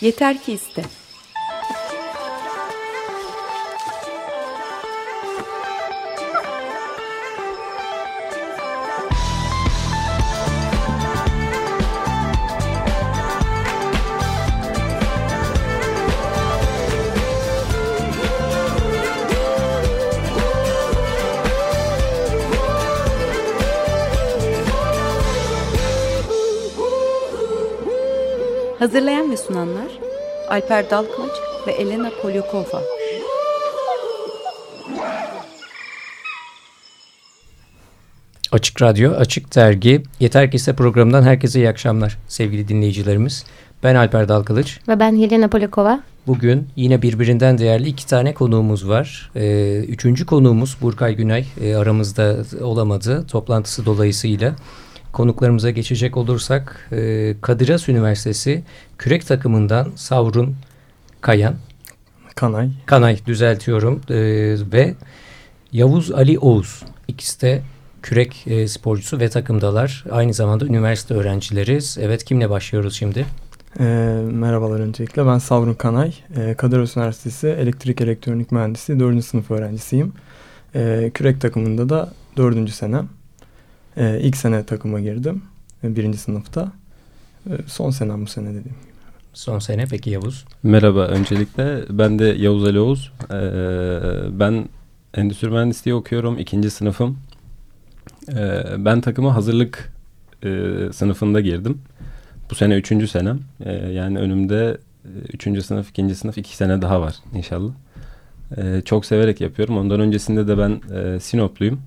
Yeter ki iste. Hazırlayan ve sunanlar Alper Dalkılıç ve Elena Polyakova. Açık Radyo, Açık Dergi, Yeter Ki ise programından herkese iyi akşamlar sevgili dinleyicilerimiz. Ben Alper Dalkılıç. Ve ben Yelena Polyakova. Bugün yine birbirinden değerli iki tane konuğumuz var. Ee, üçüncü konuğumuz Burkay Günay e, aramızda olamadı toplantısı dolayısıyla. Konuklarımıza geçecek olursak e, Kadir Has Üniversitesi kürek takımından Savrun Kayan. Kanay. Kanay düzeltiyorum e, ve Yavuz Ali Oğuz. İkisi de kürek e, sporcusu ve takımdalar. Aynı zamanda üniversite öğrencileriz. Evet kimle başlıyoruz şimdi? E, merhabalar öncelikle ben Savrun Kanay. E, Kadir Has Üniversitesi Elektrik Elektronik Mühendisi 4. sınıf öğrencisiyim. E, kürek takımında da 4. senem. E, ilk sene takıma girdim. E, birinci sınıfta. E, son senem bu sene dediğim gibi. Son sene peki Yavuz? Merhaba öncelikle ben de Yavuz Ali Oğuz. Ee, ben endüstri mühendisliği okuyorum. ikinci sınıfım. Ee, ben takıma hazırlık e, sınıfında girdim. Bu sene üçüncü senem. Ee, yani önümde e, üçüncü sınıf, ikinci sınıf iki sene daha var inşallah. Ee, çok severek yapıyorum. Ondan öncesinde de ben e, Sinopluyum.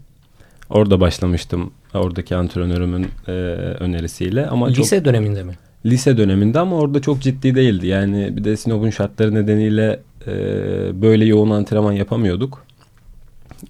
Orada başlamıştım oradaki antrenörümün e, önerisiyle. Ama Lise çok, döneminde mi? Lise döneminde ama orada çok ciddi değildi. Yani bir de Sinop'un şartları nedeniyle e, böyle yoğun antrenman yapamıyorduk.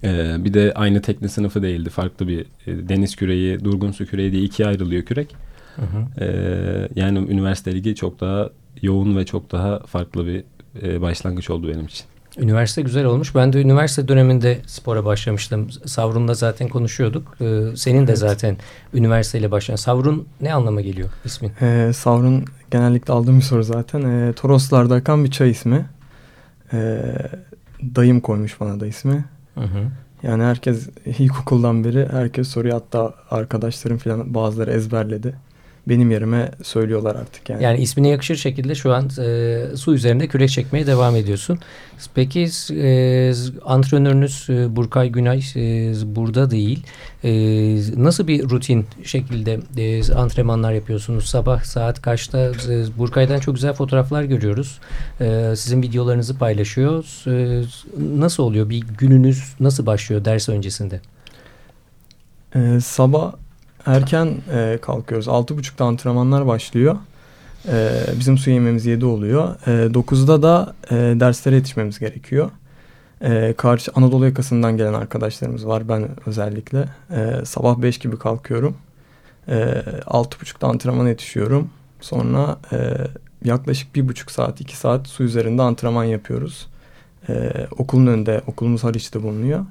E, bir de aynı tekne sınıfı değildi. Farklı bir e, deniz küreği, durgun su küreği diye ikiye ayrılıyor kürek. Hı hı. E, yani üniversite ligi çok daha yoğun ve çok daha farklı bir e, başlangıç oldu benim için. Üniversite güzel olmuş. Ben de üniversite döneminde spora başlamıştım. Savrun'la zaten konuşuyorduk. Ee, senin de evet. zaten üniversiteyle başlayan. Savrun ne anlama geliyor ismin? Ee, Savrun genellikle aldığım bir soru zaten. Ee, Toroslar'da akan bir çay ismi. Ee, dayım koymuş bana da ismi. Hı hı. Yani herkes ilkokuldan beri herkes soruyor. Hatta arkadaşlarım falan bazıları ezberledi benim yerime söylüyorlar artık yani. Yani ismine yakışır şekilde şu an e, su üzerinde kürek çekmeye devam ediyorsun. Peki e, antrenörünüz e, Burkay Günay e, burada değil. E, nasıl bir rutin şekilde e, antrenmanlar yapıyorsunuz? Sabah saat kaçta? E, Burkay'dan çok güzel fotoğraflar görüyoruz. E, sizin videolarınızı paylaşıyor. E, nasıl oluyor? Bir gününüz nasıl başlıyor ders öncesinde? E, sabah erken e, kalkıyoruz. 6.30'da antrenmanlar başlıyor. E, bizim su yememiz 7 oluyor. E, 9'da da e, derslere yetişmemiz gerekiyor. E, karşı Anadolu yakasından gelen arkadaşlarımız var. Ben özellikle. E, sabah 5 gibi kalkıyorum. E, 6.30'da antrenmana yetişiyorum. Sonra e, yaklaşık 1.5 saat, 2 saat su üzerinde antrenman yapıyoruz. E, okulun önünde, okulumuz Haliç'te bulunuyor.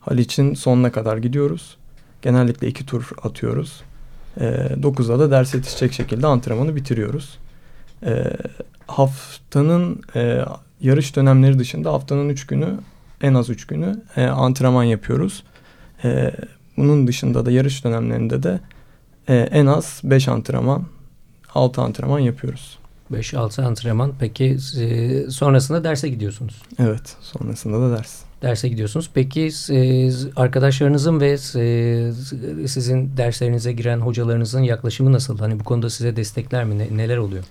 Haliç'in sonuna kadar gidiyoruz. Genellikle iki tur atıyoruz. E, ee, 9'da da ders yetişecek şekilde antrenmanı bitiriyoruz. E, haftanın e, yarış dönemleri dışında haftanın üç günü en az üç günü e, antrenman yapıyoruz. E, bunun dışında da yarış dönemlerinde de e, en az beş antrenman, altı antrenman yapıyoruz. 5-6 antrenman. Peki e, sonrasında derse gidiyorsunuz. Evet sonrasında da ders derse gidiyorsunuz. Peki e, arkadaşlarınızın ve e, sizin derslerinize giren hocalarınızın yaklaşımı nasıl? Hani bu konuda size destekler mi? Ne, neler oluyor?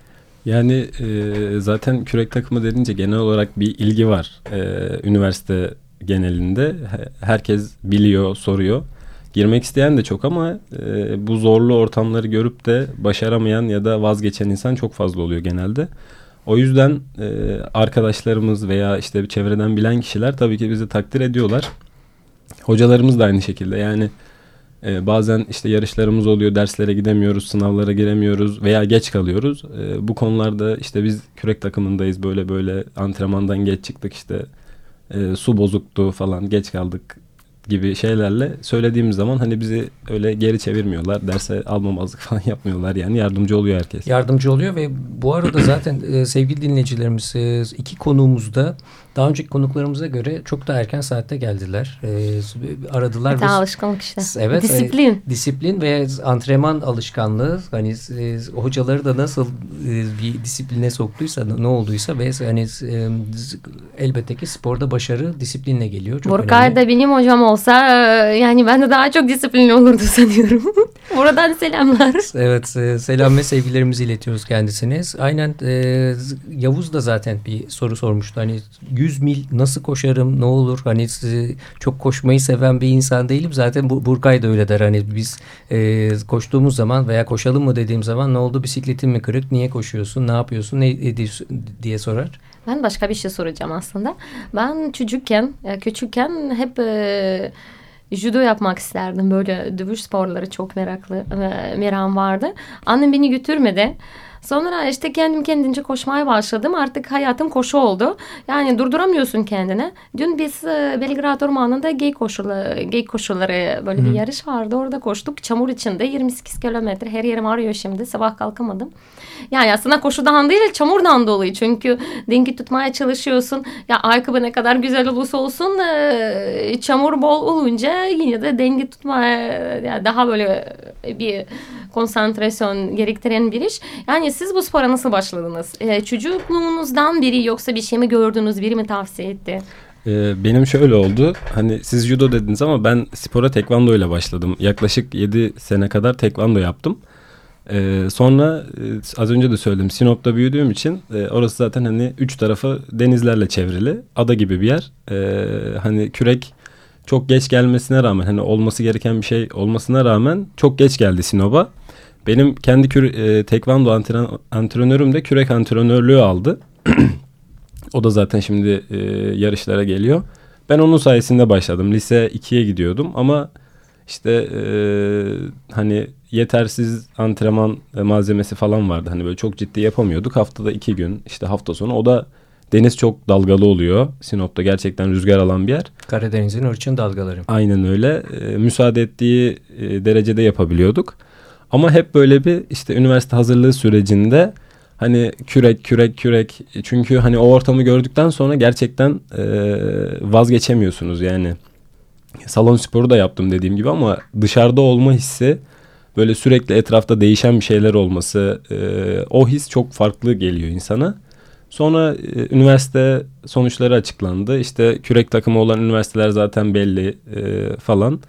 Yani e, zaten kürek takımı dedince genel olarak bir ilgi var. E, üniversite genelinde herkes biliyor, soruyor. Girmek isteyen de çok ama e, bu zorlu ortamları görüp de başaramayan ya da vazgeçen insan çok fazla oluyor genelde. O yüzden e, arkadaşlarımız veya işte çevreden bilen kişiler tabii ki bizi takdir ediyorlar. Hocalarımız da aynı şekilde yani e, bazen işte yarışlarımız oluyor, derslere gidemiyoruz, sınavlara giremiyoruz veya geç kalıyoruz. E, bu konularda işte biz kürek takımındayız böyle böyle antrenmandan geç çıktık işte e, su bozuktu falan geç kaldık gibi şeylerle söylediğimiz zaman hani bizi öyle geri çevirmiyorlar. Derse almamazlık falan yapmıyorlar yani yardımcı oluyor herkes. Yardımcı oluyor ve bu arada zaten e, sevgili dinleyicilerimiz e, iki konuğumuzda daha önceki konuklarımıza göre çok da erken saatte geldiler. E, aradılar. Bir ve, alışkanlık işte. Evet. Disiplin. E, disiplin ve antrenman alışkanlığı. Hani e, hocaları da nasıl e, bir disipline soktuysa ne olduysa ve hani e, elbette ki sporda başarı disiplinle geliyor. Çok Burkay önemli. da benim hocam olsa e, yani ben de daha çok disiplinli olurdu sanıyorum. Buradan selamlar. Evet e, selam ve sevgilerimizi iletiyoruz kendisine. Aynen e, Yavuz da zaten bir soru sormuştu. Hani 100 mil nasıl koşarım ne olur? Hani çok koşmayı seven bir insan değilim. Zaten bu, Burkay da öyle der. Hani biz e, koştuğumuz zaman veya koşalım mı dediğim zaman ne oldu bisikletin mi kırık? Niye koşuyorsun? Ne yapıyorsun? Ne ediyorsun? diye sorar. Ben başka bir şey soracağım aslında. Ben çocukken, e, küçükken hep e, judo yapmak isterdim. Böyle dövüş sporları çok meraklı, e, meram vardı. Annem beni götürmedi. Sonra işte kendim kendince koşmaya başladım. Artık hayatım koşu oldu. Yani durduramıyorsun kendini. Dün biz e, Belgrad Ormanı'nda gay koşuları, gay koşuları böyle bir yarış vardı. Orada koştuk. Çamur içinde 28 kilometre. Her yerim ağrıyor şimdi. Sabah kalkamadım. Yani aslında koşudan değil çamurdan dolayı. Çünkü dengi tutmaya çalışıyorsun. Ya ayakkabı ne kadar güzel olursa olsun e, çamur bol olunca yine de denge tutmaya yani daha böyle bir konsantrasyon gerektiren bir iş. Yani siz bu spora nasıl başladınız? E, çocukluğunuzdan biri yoksa bir şey mi gördünüz, biri mi tavsiye etti? Ee, benim şöyle oldu. Hani siz judo dediniz ama ben spora tekvando ile başladım. Yaklaşık 7 sene kadar tekvando yaptım. Ee, sonra e, az önce de söyledim Sinop'ta büyüdüğüm için e, orası zaten hani üç tarafı denizlerle çevrili. Ada gibi bir yer. Ee, hani kürek çok geç gelmesine rağmen hani olması gereken bir şey olmasına rağmen çok geç geldi Sinop'a. Benim kendi küre, e, tekvando antren, antrenörüm de kürek antrenörlüğü aldı. o da zaten şimdi e, yarışlara geliyor. Ben onun sayesinde başladım. Lise 2'ye gidiyordum ama işte e, hani yetersiz antrenman malzemesi falan vardı. Hani böyle çok ciddi yapamıyorduk. Haftada iki gün işte hafta sonu o da deniz çok dalgalı oluyor. Sinop'ta gerçekten rüzgar alan bir yer. Karadeniz'in hırçın dalgaları. Aynen öyle. E, müsaade ettiği e, derecede yapabiliyorduk. Ama hep böyle bir işte üniversite hazırlığı sürecinde hani kürek kürek kürek çünkü hani o ortamı gördükten sonra gerçekten e, vazgeçemiyorsunuz yani. Salon sporu da yaptım dediğim gibi ama dışarıda olma hissi böyle sürekli etrafta değişen bir şeyler olması e, o his çok farklı geliyor insana. Sonra e, üniversite sonuçları açıklandı. İşte kürek takımı olan üniversiteler zaten belli e, falan.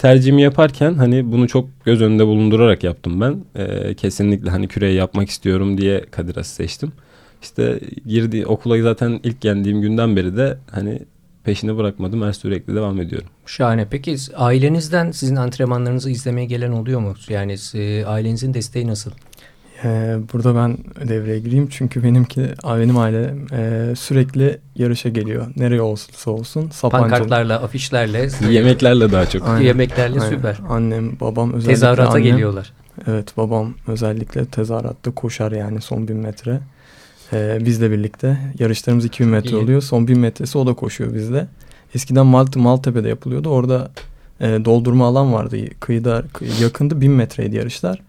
Tercihimi yaparken hani bunu çok göz önünde bulundurarak yaptım ben. E, kesinlikle hani küreği yapmak istiyorum diye Kadiras'ı seçtim. İşte girdi okula zaten ilk geldiğim günden beri de hani peşini bırakmadım. Her sürekli devam ediyorum. Şahane. Peki ailenizden sizin antrenmanlarınızı izlemeye gelen oluyor mu? Yani e, ailenizin desteği nasıl? Ee, burada ben devreye gireyim çünkü benimki benim aile e, sürekli yarışa geliyor. Nereye olursa olsun. Sapanca'da. Pankartlarla, afişlerle, Yemeklerle daha çok. Aynen. yemeklerle Aynen. süper. Annem, babam özellikle Tezahürata annem, geliyorlar. Evet babam özellikle tezahüratta koşar yani son bin metre. Ee, bizle birlikte. Yarışlarımız 2000 metre İyi. oluyor. Son 1000 metresi o da koşuyor bizle. Eskiden Malt Maltepe'de yapılıyordu. Orada e, doldurma alan vardı. Kıyıda kıy- yakındı 1000 metreydi yarışlar.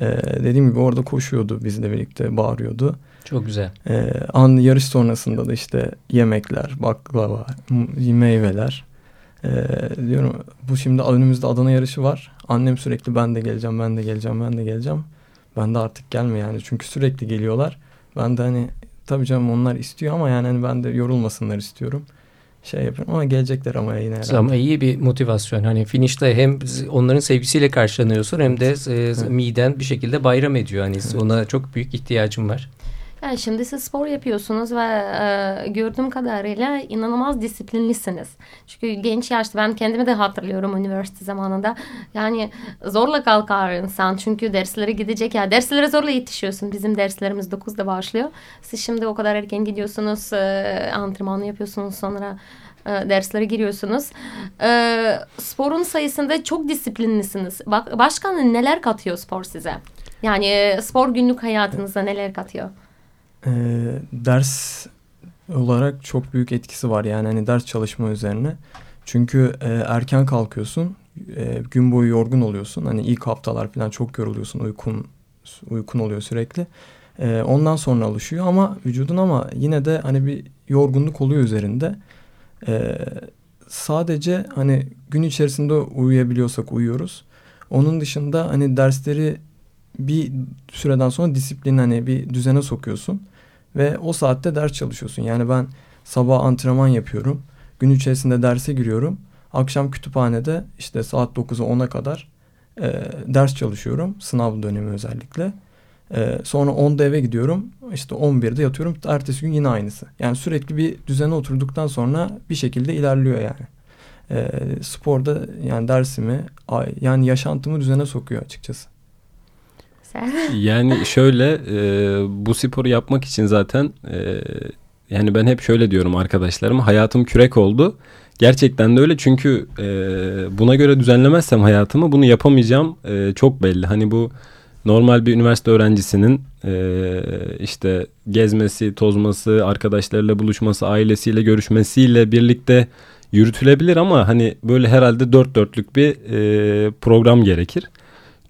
Ee, dediğim gibi orada koşuyordu bizle birlikte bağırıyordu. Çok güzel. Ee, an yarış sonrasında da işte yemekler, baklava, meyveler. Ee, diyorum bu şimdi önümüzde Adana yarışı var. Annem sürekli ben de geleceğim, ben de geleceğim, ben de geleceğim. Ben de artık gelme yani çünkü sürekli geliyorlar. Ben de hani tabii canım onlar istiyor ama yani hani ben de yorulmasınlar istiyorum. Şey yapıyorum ama gelecekler ama yine herhalde. Ama iyi bir motivasyon. Hani finişte hem onların sevgisiyle karşılanıyorsun hem de e, miden bir şekilde bayram ediyor. Hani ona çok büyük ihtiyacım var. Yani şimdi siz spor yapıyorsunuz ve e, gördüğüm kadarıyla inanılmaz disiplinlisiniz. Çünkü genç yaşta ben kendimi de hatırlıyorum üniversite zamanında. Yani zorla kalkar insan çünkü derslere gidecek ya derslere zorla yetişiyorsun. Bizim derslerimiz 9'da başlıyor. Siz şimdi o kadar erken gidiyorsunuz, e, antrenmanı yapıyorsunuz sonra e, derslere giriyorsunuz. E, sporun sayısında çok disiplinlisiniz. Bak, başka neler katıyor spor size? Yani e, spor günlük hayatınıza neler katıyor? Ee, ders olarak çok büyük etkisi var yani hani ders çalışma üzerine. Çünkü e, erken kalkıyorsun. E, gün boyu yorgun oluyorsun. Hani ilk haftalar falan çok yoruluyorsun. Uykun uykun oluyor sürekli. E, ondan sonra alışıyor ama vücudun ama yine de hani bir yorgunluk oluyor üzerinde. E, sadece hani gün içerisinde uyuyabiliyorsak uyuyoruz. Onun dışında hani dersleri bir süreden sonra disiplin hani bir düzene sokuyorsun. Ve o saatte ders çalışıyorsun. Yani ben sabah antrenman yapıyorum. Gün içerisinde derse giriyorum. Akşam kütüphanede işte saat 9'a 10'a kadar e, ders çalışıyorum. Sınav dönemi özellikle. E, sonra 10'da eve gidiyorum. İşte 11'de yatıyorum. Ertesi gün yine aynısı. Yani sürekli bir düzene oturduktan sonra bir şekilde ilerliyor yani. E, sporda yani dersimi yani yaşantımı düzene sokuyor açıkçası. Yani şöyle e, bu sporu yapmak için zaten e, yani ben hep şöyle diyorum arkadaşlarıma hayatım kürek oldu. Gerçekten de öyle çünkü e, buna göre düzenlemezsem hayatımı bunu yapamayacağım e, çok belli. Hani bu normal bir üniversite öğrencisinin e, işte gezmesi, tozması, arkadaşlarıyla buluşması, ailesiyle görüşmesiyle birlikte yürütülebilir ama hani böyle herhalde dört dörtlük bir e, program gerekir.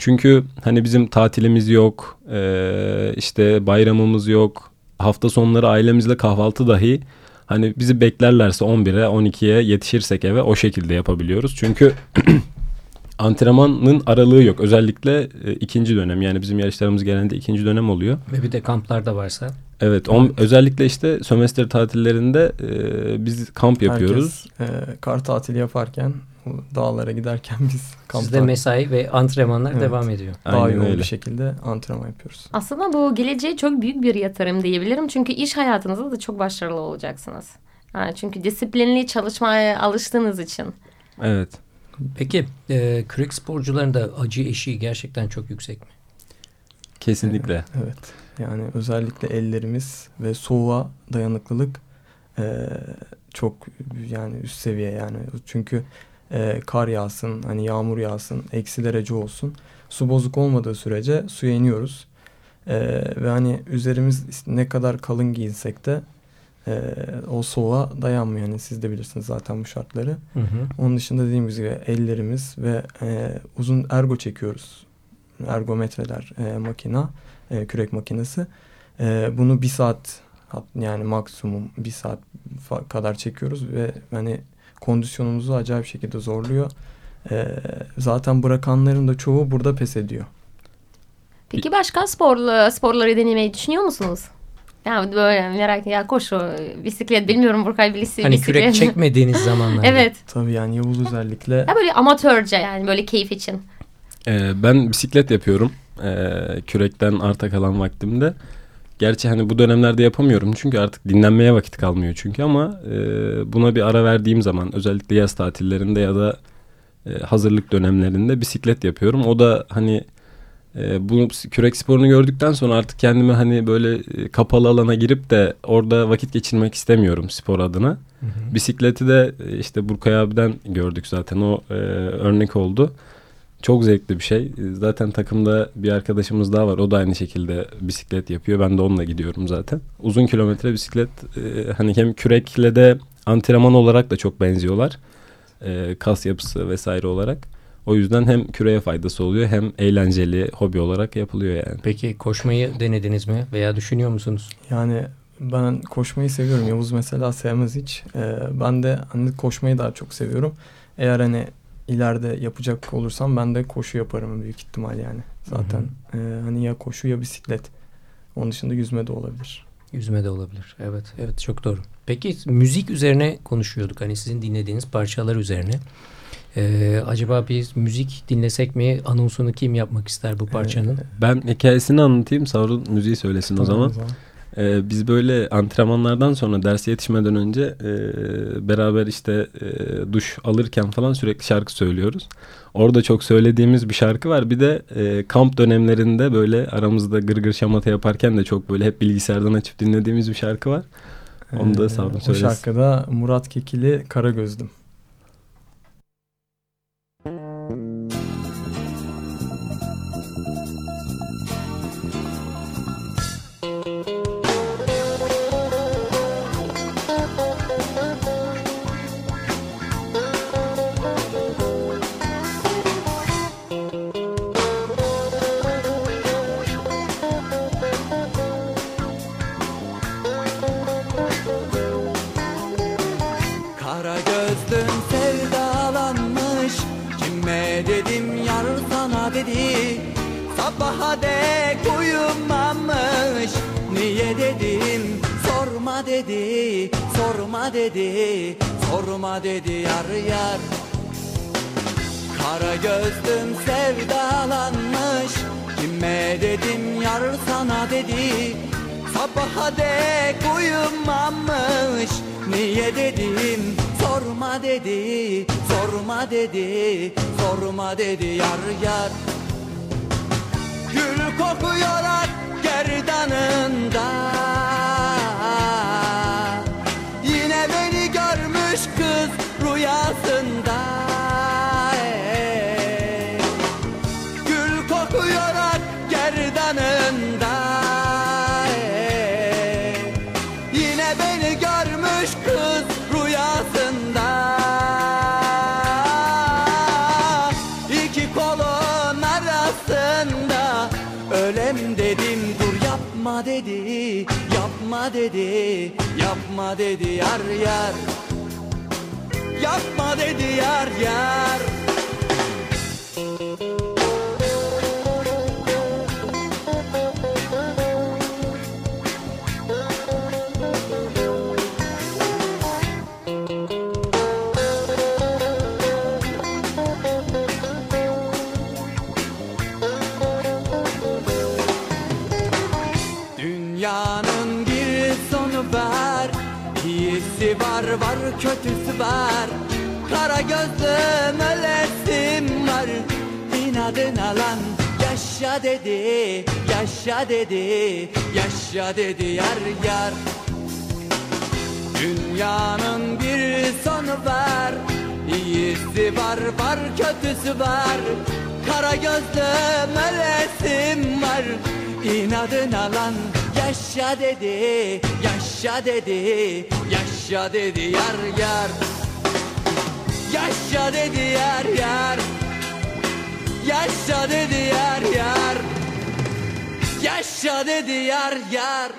Çünkü hani bizim tatilimiz yok, e, işte bayramımız yok, hafta sonları ailemizle kahvaltı dahi hani bizi beklerlerse 11'e 12'ye yetişirsek eve o şekilde yapabiliyoruz. Çünkü antrenmanın aralığı yok. Özellikle e, ikinci dönem yani bizim yarışlarımız genelde ikinci dönem oluyor. Ve bir de kamplarda varsa. Evet, on, özellikle işte sömestr tatillerinde e, biz kamp yapıyoruz. Herkes e, kar tatili yaparken dağlara giderken biz kamp Sizde mesai ve antrenmanlar evet. devam ediyor. Daha Aynen yoğun öyle. bir şekilde antrenman yapıyoruz. Aslında bu geleceğe çok büyük bir yatırım diyebilirim. Çünkü iş hayatınızda da çok başarılı olacaksınız. Yani çünkü disiplinli çalışmaya alıştığınız için. Evet. Peki e, kürek sporcularında acı eşiği gerçekten çok yüksek mi? Kesinlikle. Evet. Yani özellikle ellerimiz ve soğuğa dayanıklılık e, çok yani üst seviye yani. Çünkü e, kar yağsın, hani yağmur yağsın, eksi derece olsun. Su bozuk olmadığı sürece suya iniyoruz. E, ve hani üzerimiz ne kadar kalın giyinsek de e, o soğuğa dayanmıyor. Yani siz de bilirsiniz zaten bu şartları. Hı hı. Onun dışında dediğim gibi ellerimiz ve e, uzun ergo çekiyoruz. Ergometreler, e, makina, e, kürek makinesi. E, bunu bir saat yani maksimum bir saat kadar çekiyoruz ve hani kondisyonumuzu acayip şekilde zorluyor. E, zaten bırakanların da çoğu burada pes ediyor. Peki başka sporlu, sporları denemeyi düşünüyor musunuz? Yani böyle merak ya koşu, bisiklet bilmiyorum Burkay bilisi Hani bisiklet. kürek çekmediğiniz zamanlarda. evet. Tabii yani Yavuz özellikle. Ya böyle amatörce yani böyle keyif için. Ee, ben bisiklet yapıyorum. Ee, kürekten arta kalan vaktimde. Gerçi hani bu dönemlerde yapamıyorum çünkü artık dinlenmeye vakit kalmıyor çünkü ama e, buna bir ara verdiğim zaman özellikle yaz tatillerinde ya da e, hazırlık dönemlerinde bisiklet yapıyorum. O da hani e, bu kürek sporunu gördükten sonra artık kendimi hani böyle e, kapalı alana girip de orada vakit geçirmek istemiyorum spor adına. Hı hı. Bisikleti de e, işte Burkay abiden gördük zaten o e, örnek oldu. Çok zevkli bir şey. Zaten takımda bir arkadaşımız daha var. O da aynı şekilde bisiklet yapıyor. Ben de onunla gidiyorum zaten. Uzun kilometre bisiklet e, hani hem kürekle de antrenman olarak da çok benziyorlar. E, kas yapısı vesaire olarak. O yüzden hem küreye faydası oluyor hem eğlenceli hobi olarak yapılıyor yani. Peki koşmayı denediniz mi veya düşünüyor musunuz? Yani ben koşmayı seviyorum. Yavuz mesela sevmez hiç. Ee, ben de hani koşmayı daha çok seviyorum. Eğer hani ileride yapacak olursam ben de koşu yaparım büyük ihtimal yani. Zaten hı hı. E, hani ya koşu ya bisiklet. Onun dışında yüzme de olabilir. Yüzme de olabilir. Evet, evet çok doğru. Peki müzik üzerine konuşuyorduk. Hani sizin dinlediğiniz parçalar üzerine. Ee, acaba biz müzik dinlesek mi? Anonsunu kim yapmak ister bu parçanın? Ee, ben hikayesini anlatayım. Savrun müziği söylesin tamam, o zaman. O zaman. Ee, biz böyle antrenmanlardan sonra derse yetişmeden önce e, beraber işte e, duş alırken falan sürekli şarkı söylüyoruz. Orada çok söylediğimiz bir şarkı var. Bir de e, kamp dönemlerinde böyle aramızda gırgır şamata yaparken de çok böyle hep bilgisayardan açıp dinlediğimiz bir şarkı var. Onu da sağ olun ee, O şarkıda Murat Kekili Kara dedi Sorma dedi sorma dedi yar yar. Kara gözlüm sevdalanmış Kime dedim yar sana dedi. Sabaha dek uyumamış Niye dedim sorma dedi Sorma dedi sorma dedi yar yar. Gül kokuyor dedi Yapma dedi yar yar. Yapma dedi yar yar kötüsü var. Kara gözlüm ölesim var. İnadına lan yaşa dedi Yaşa dedi Yaşa dedi yar yar. Dünyanın bir sonu var İyisi var var kötüsü var. Kara gözlüm ölesim var. İnadına lan yaşa dedi Yaşa dedi Yaşa dedi yar yar Yaşa dedi yar yar Yaşa dedi yar yar Yaşa dedi yar yar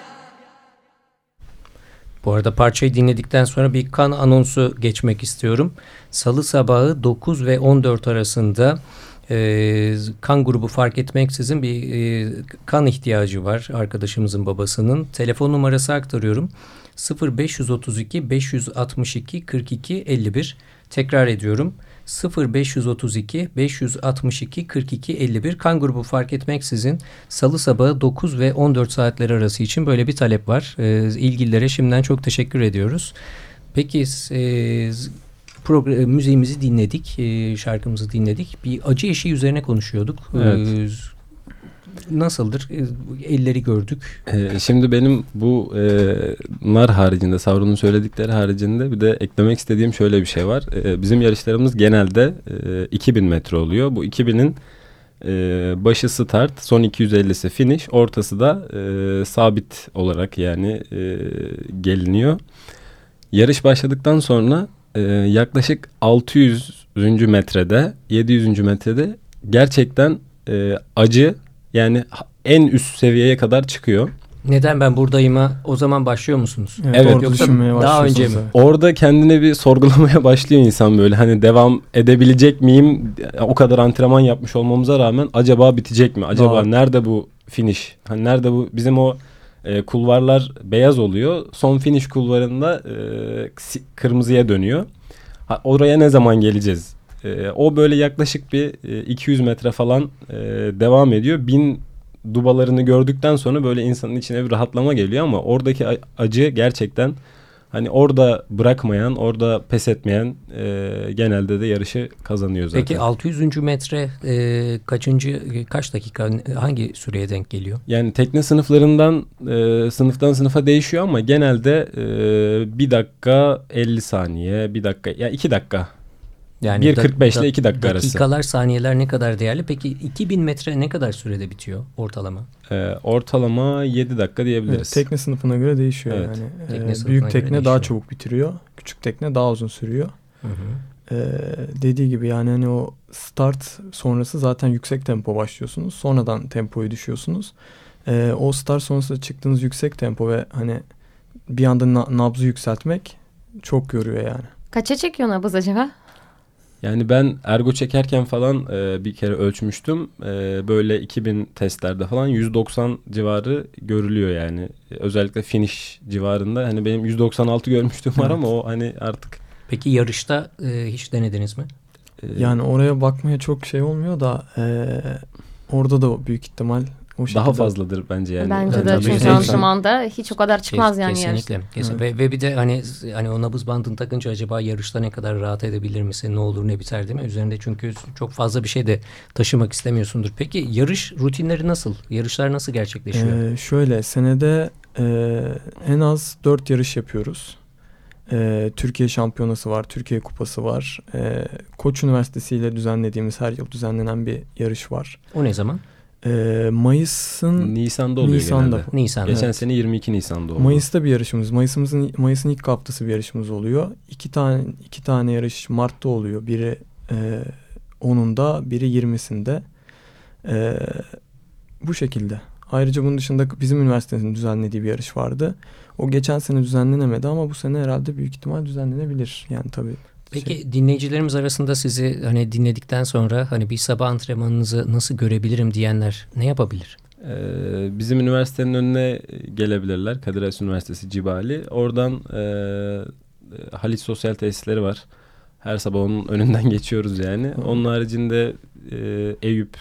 Bu arada parçayı dinledikten sonra bir kan anonsu geçmek istiyorum. Salı sabahı 9 ve 14 arasında e, kan grubu fark etmeksizin bir e, kan ihtiyacı var arkadaşımızın babasının. Telefon numarası aktarıyorum. 0532 562 42 51 tekrar ediyorum. 0532 562 42 51 kan grubu fark etmeksizin salı sabahı 9 ve 14 saatler arası için böyle bir talep var. E, ilgililere şimdiden çok teşekkür ediyoruz. Peki e, program, müziğimizi dinledik, e, şarkımızı dinledik. Bir acı eşiği üzerine konuşuyorduk. Evet. E, nasıldır? E, elleri gördük. Ee, şimdi benim bu e, nar haricinde, Savron'un söyledikleri haricinde bir de eklemek istediğim şöyle bir şey var. E, bizim yarışlarımız genelde e, 2000 metre oluyor. Bu 2000'in e, başı start, son 250'si finish, ortası da e, sabit olarak yani e, geliniyor. Yarış başladıktan sonra e, yaklaşık 600. metrede, 700. metrede gerçekten e, acı yani en üst seviyeye kadar çıkıyor. Neden ben buradayım'a o zaman başlıyor musunuz? Evet, Evet, yoksa daha önce mi? Orada kendine bir sorgulamaya başlıyor insan böyle hani devam edebilecek miyim? O kadar antrenman yapmış olmamıza rağmen acaba bitecek mi? Acaba Doğru. nerede bu finish? Hani nerede bu bizim o e, kulvarlar beyaz oluyor. Son finish kulvarında e, kırmızıya dönüyor. Ha, oraya ne zaman geleceğiz? E, o böyle yaklaşık bir e, 200 metre falan e, devam ediyor. Bin dubalarını gördükten sonra böyle insanın içine bir rahatlama geliyor ama oradaki acı gerçekten hani orada bırakmayan, orada pes etmeyen e, genelde de yarışı kazanıyor zaten. Peki 600. metre e, kaçıncı kaç dakika hangi süreye denk geliyor? Yani tekne sınıflarından e, sınıftan sınıfa değişiyor ama genelde e, bir dakika 50 saniye, bir dakika ya iki dakika. Yani 1.45 da- ile iki dakika arası. Dakikalar, saniyeler ne kadar değerli? Peki 2000 metre ne kadar sürede bitiyor ortalama? E, ortalama 7 dakika Evet, diyebiliriz. tekne sınıfına göre değişiyor Evet. yani. Tekne Ee, büyük tekne değişiyor. daha çabuk bitiriyor. Küçük tekne daha uzun sürüyor. Hı hı. Ee, dediği gibi yani hani o start sonrası zaten yüksek tempo başlıyorsunuz. Sonradan tempoyu düşüyorsunuz. Ee, o start sonrası çıktığınız yüksek tempo ve hani bir anda na- nabzı yükseltmek çok yoruyor yani. Kaça çekiyor nabız acaba? Yani ben ergo çekerken falan e, bir kere ölçmüştüm. E, böyle 2000 testlerde falan 190 civarı görülüyor yani. Özellikle finish civarında. Hani benim 196 görmüştüm var ama o hani artık Peki yarışta e, hiç denediniz mi? e, Yani oraya bakmaya çok şey olmuyor da e, orada da büyük ihtimal o şekilde. daha fazladır bence yani. Bence Yani de çünkü antrenmanda hiç o kadar çıkmaz Kes- yani Kesinlikle. yarışta. kesin. Ve, ve bir de hani hani o nabız bandını takınca acaba yarışta ne kadar rahat edebilir misin? Ne olur ne biter değil mi? Üzerinde çünkü çok fazla bir şey de taşımak istemiyorsundur. Peki yarış rutinleri nasıl? Yarışlar nasıl gerçekleşiyor? E, şöyle senede e, en az 4 yarış yapıyoruz. E, Türkiye Şampiyonası var, Türkiye Kupası var. E, Koç Üniversitesi ile düzenlediğimiz her yıl düzenlenen bir yarış var. o ne zaman? E, Mayıs'ın Nisan'da oluyor Nisan'da. genelde. Nisan'da. Geçen Evet. sene 22 Nisan'da oldu. Mayıs'ta bir yarışımız. Mayıs'ımızın Mayıs'ın ilk haftası bir yarışımız oluyor. İki tane iki tane yarış Mart'ta oluyor. Biri e, 10'unda, biri 20'sinde. E, bu şekilde. Ayrıca bunun dışında bizim üniversitemizin düzenlediği bir yarış vardı. O geçen sene düzenlenemedi ama bu sene herhalde büyük ihtimal düzenlenebilir. Yani tabii. Peki şey- dinleyicilerimiz arasında sizi hani dinledikten sonra hani bir sabah antrenmanınızı nasıl görebilirim diyenler ne yapabilir? Ee, bizim üniversitenin önüne gelebilirler. Kadir Has Üniversitesi Cibali. Oradan e, Haliç Sosyal Tesisleri var. Her sabah onun önünden geçiyoruz yani. Hı. Onun haricinde e, Eyüp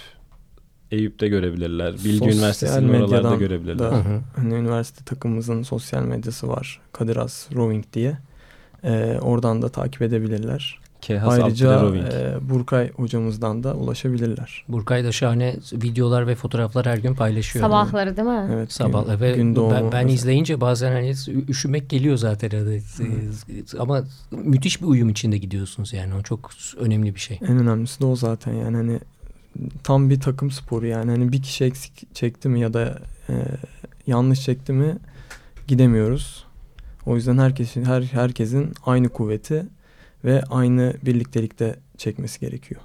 Eyüp'te görebilirler. Bilgi Sosyal Üniversitesi'nin oralarda görebilirler. da- Hı hı. Hani üniversite takımımızın sosyal medyası var. Kadiras Rowing diye. E, oradan da takip edebilirler. Kehas Ayrıca e, Burkay hocamızdan da ulaşabilirler. Burkay da şahane videolar ve fotoğraflar her gün paylaşıyor. Sabahları değil mi? Evet. Sabah gün- ve gün doğumu ben, ben mesela. izleyince bazen hani üşümek geliyor zaten hani. ama müthiş bir uyum içinde gidiyorsunuz yani o çok önemli bir şey. En önemlisi de o zaten yani hani tam bir takım sporu yani hani bir kişi eksik çekti mi ya da e, yanlış çekti mi gidemiyoruz. O yüzden herkesin her herkesin aynı kuvveti ve aynı birliktelikte çekmesi gerekiyor.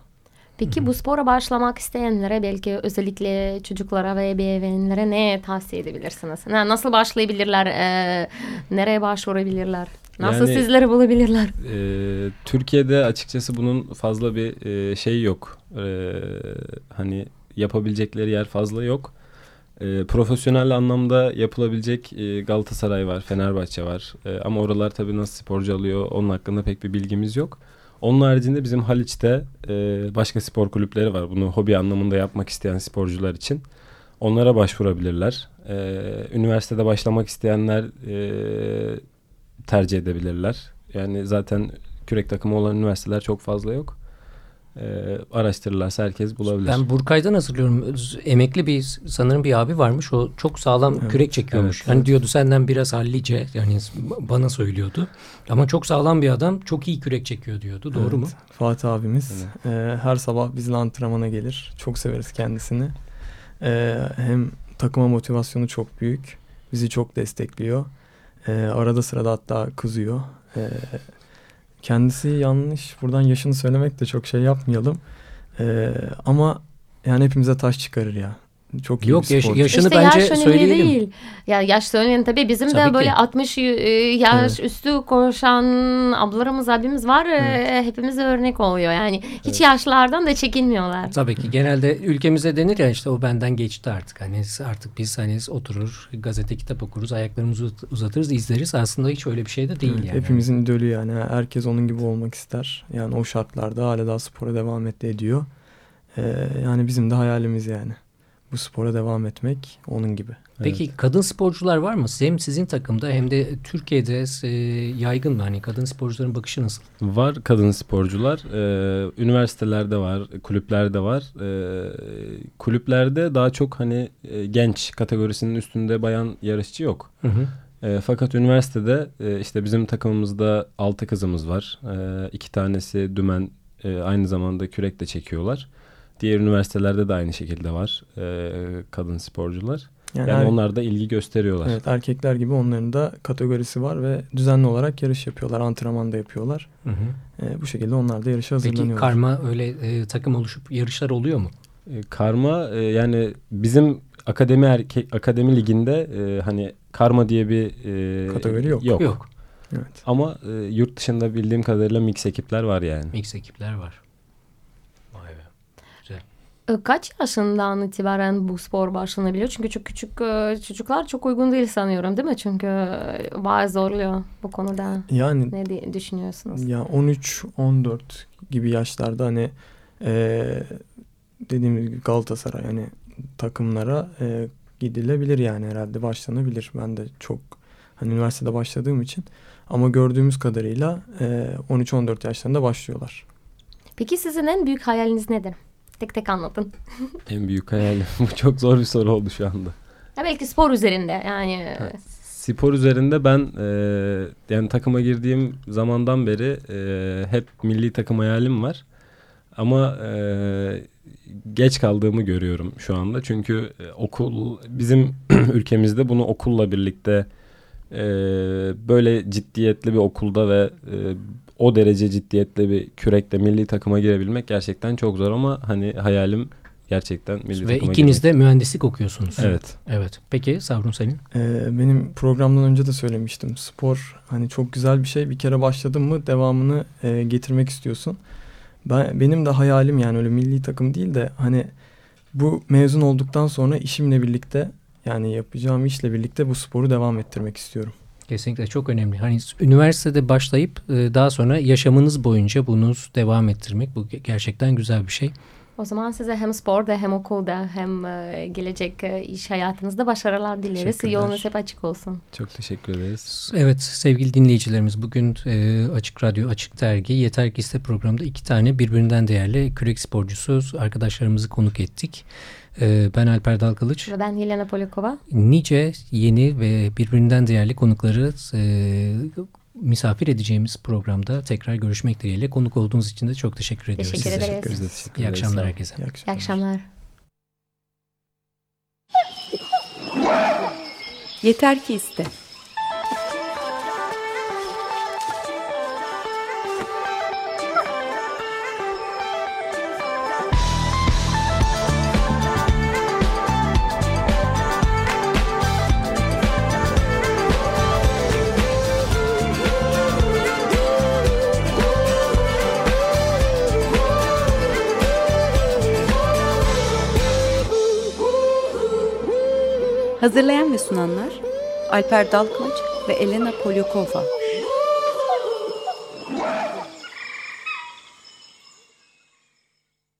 Peki bu spora başlamak isteyenlere belki özellikle çocuklara ve ebeveynlere ne tavsiye edebilirsiniz? Nasıl başlayabilirler? Ee, nereye başvurabilirler? Nasıl Yani- sizleri bulabilirler? Ee, Türkiye'de açıkçası bunun fazla bir e, şey yok. Ee, hani yapabilecekleri yer fazla yok. Ee, profesyonel anlamda yapılabilecek e, Galatasaray var, Fenerbahçe var. Ee, ama oralar tabii nasıl sporcu alıyor onun hakkında pek bir bilgimiz yok. Onun haricinde bizim Haliç'te e, başka spor kulüpleri var. Bunu hobi anlamında yapmak isteyen sporcular için. Onlara başvurabilirler. Ee, üniversitede başlamak isteyenler e, tercih edebilirler. Yani zaten kürek takımı olan üniversiteler çok fazla yok. Ee, araştırırlarsa herkes bulabilir. Ben Burkay'dan hatırlıyorum. Emekli bir sanırım bir abi varmış. O çok sağlam Evet. kürek çekiyormuş. Evet, hani evet. diyordu senden biraz hallice yani bana söylüyordu. Ama çok sağlam bir adam. Çok iyi kürek çekiyor diyordu. Doğru Evet, mu? Fatih abimiz e, her sabah bizle antrenmana gelir. Çok severiz kendisini. E, hem takıma motivasyonu çok büyük. Bizi çok destekliyor. E, arada sırada hatta kızıyor. E, kendisi yanlış. Buradan yaşını söylemek de çok şey yapmayalım. E, ama yani hepimize taş çıkarır ya. Çok iyi Yok, bir yaş- yaşını işte bence yaş önemli söyleyelim. değil. Ya yaş önemli tabii bizim Tabii de böyle ki. 60 y- e, yaş üstü koşan ablalarımız abimiz var. E, Hepimize örnek oluyor. Yani hiç yaşlardan da çekinmiyorlar. Tabii ki genelde ülkemizde denir ya işte o benden geçti artık. Hani artık biz hani oturur gazete kitap okuruz ayaklarımızı uzat- uzatırız izleriz. Aslında hiç öyle bir şey de değil Evet, yani. Hepimizin idolü yani. Herkes onun gibi olmak ister. Yani o şartlarda hala daha spora devam et ediyor. Ee, yani bizim de hayalimiz yani. Bu spora devam etmek onun gibi. Peki kadın sporcular var mı? Hem sizin takımda hem de Türkiye'de e, yaygın mı? Hani kadın sporcuların bakışı nasıl? Var kadın sporcular. Ee, üniversitelerde var, kulüplerde var. Ee, kulüplerde daha çok hani e, genç kategorisinin üstünde bayan yarışçı yok. Hı hı. E, fakat üniversitede e, işte bizim takımımızda altı kızımız var. E, iki tanesi dümen e, aynı zamanda kürek de çekiyorlar. Diğer üniversitelerde de aynı şekilde var e, kadın sporcular. Yani, Yani er- onlar da ilgi gösteriyorlar. evet, erkekler gibi onların da kategorisi var ve düzenli olarak yarış yapıyorlar. Antrenman da yapıyorlar. Hı hı. Ee, bu şekilde onlar da yarışa Peki hazırlanıyorlar. karma öyle e, takım oluşup yarışlar oluyor mu? E, karma e, yani bizim akademi erkek akademi liginde e, hani karma diye bir e, Kategori yok. Yok. Yok. Evet. Ama e, yurt dışında bildiğim kadarıyla mix ekipler var yani. Mix ekipler var. E, Kaç yaşından itibaren bu spor başlanabiliyor? Çünkü çok küçük e, çocuklar çok uygun değil sanıyorum değil mi? Çünkü e, bayağı zorluyor bu konuda. Yani Ne düşünüyorsunuz? ya 13-14 gibi yaşlarda hani e, dediğimiz gibi Galatasaray hani takımlara e, gidilebilir yani herhalde başlanabilir. Ben de çok hani üniversitede başladığım için ama gördüğümüz kadarıyla e, 13-14 yaşlarında başlıyorlar. Peki sizin en büyük hayaliniz nedir? Tek tek anlatın. En büyük hayalim. Bu çok zor bir soru oldu şu anda. Ya belki spor üzerinde yani. Spor üzerinde ben e, yani takıma girdiğim zamandan beri e, hep milli takım hayalim var. Ama e, geç kaldığımı görüyorum şu anda. Çünkü e, okul bizim ülkemizde bunu okulla birlikte e, böyle ciddiyetli bir okulda ve e, o derece ciddiyetli bir kürekle milli takıma girebilmek gerçekten çok zor ama hani hayalim gerçekten milli Ve takıma ikiniz girmek. de mühendislik okuyorsunuz. Evet. Evet. Peki Savrun senin? Ee, benim programdan önce de söylemiştim. Spor hani çok güzel bir şey. Bir kere başladın mı devamını e, getirmek istiyorsun. Ben benim de hayalim yani öyle milli takım değil de hani bu mezun olduktan sonra işimle birlikte yani yapacağım işle birlikte bu sporu devam ettirmek istiyorum. Kesinlikle çok önemli. Hani üniversitede başlayıp e, daha sonra yaşamınız boyunca bunu devam ettirmek bu ge- gerçekten güzel bir şey. O zaman size hem sporda hem okulda hem e, gelecek e, iş hayatınızda başarılar dileriz. Yolunuz hep açık olsun. Çok teşekkür ederiz. Evet sevgili dinleyicilerimiz bugün e, Açık Radyo Açık Dergi Yeter Ki İste programında iki tane birbirinden değerli kürek sporcusu arkadaşlarımızı konuk ettik. E, ben Alper Dalkılıç. Ve ben Helena Polikova. Nice yeni ve birbirinden değerli konukları e, misafir edeceğimiz programda tekrar görüşmek dileğiyle. Konuk olduğunuz için de çok teşekkür ediyoruz. Teşekkür ederiz. Biz de teşekkür İyi ederiz. akşamlar Sağ olun. herkese. İyi İyi akşamlar. akşamlar. Yeter ki iste. Hazırlayan ve sunanlar Alper Dalkılıç ve Elena Polyakova.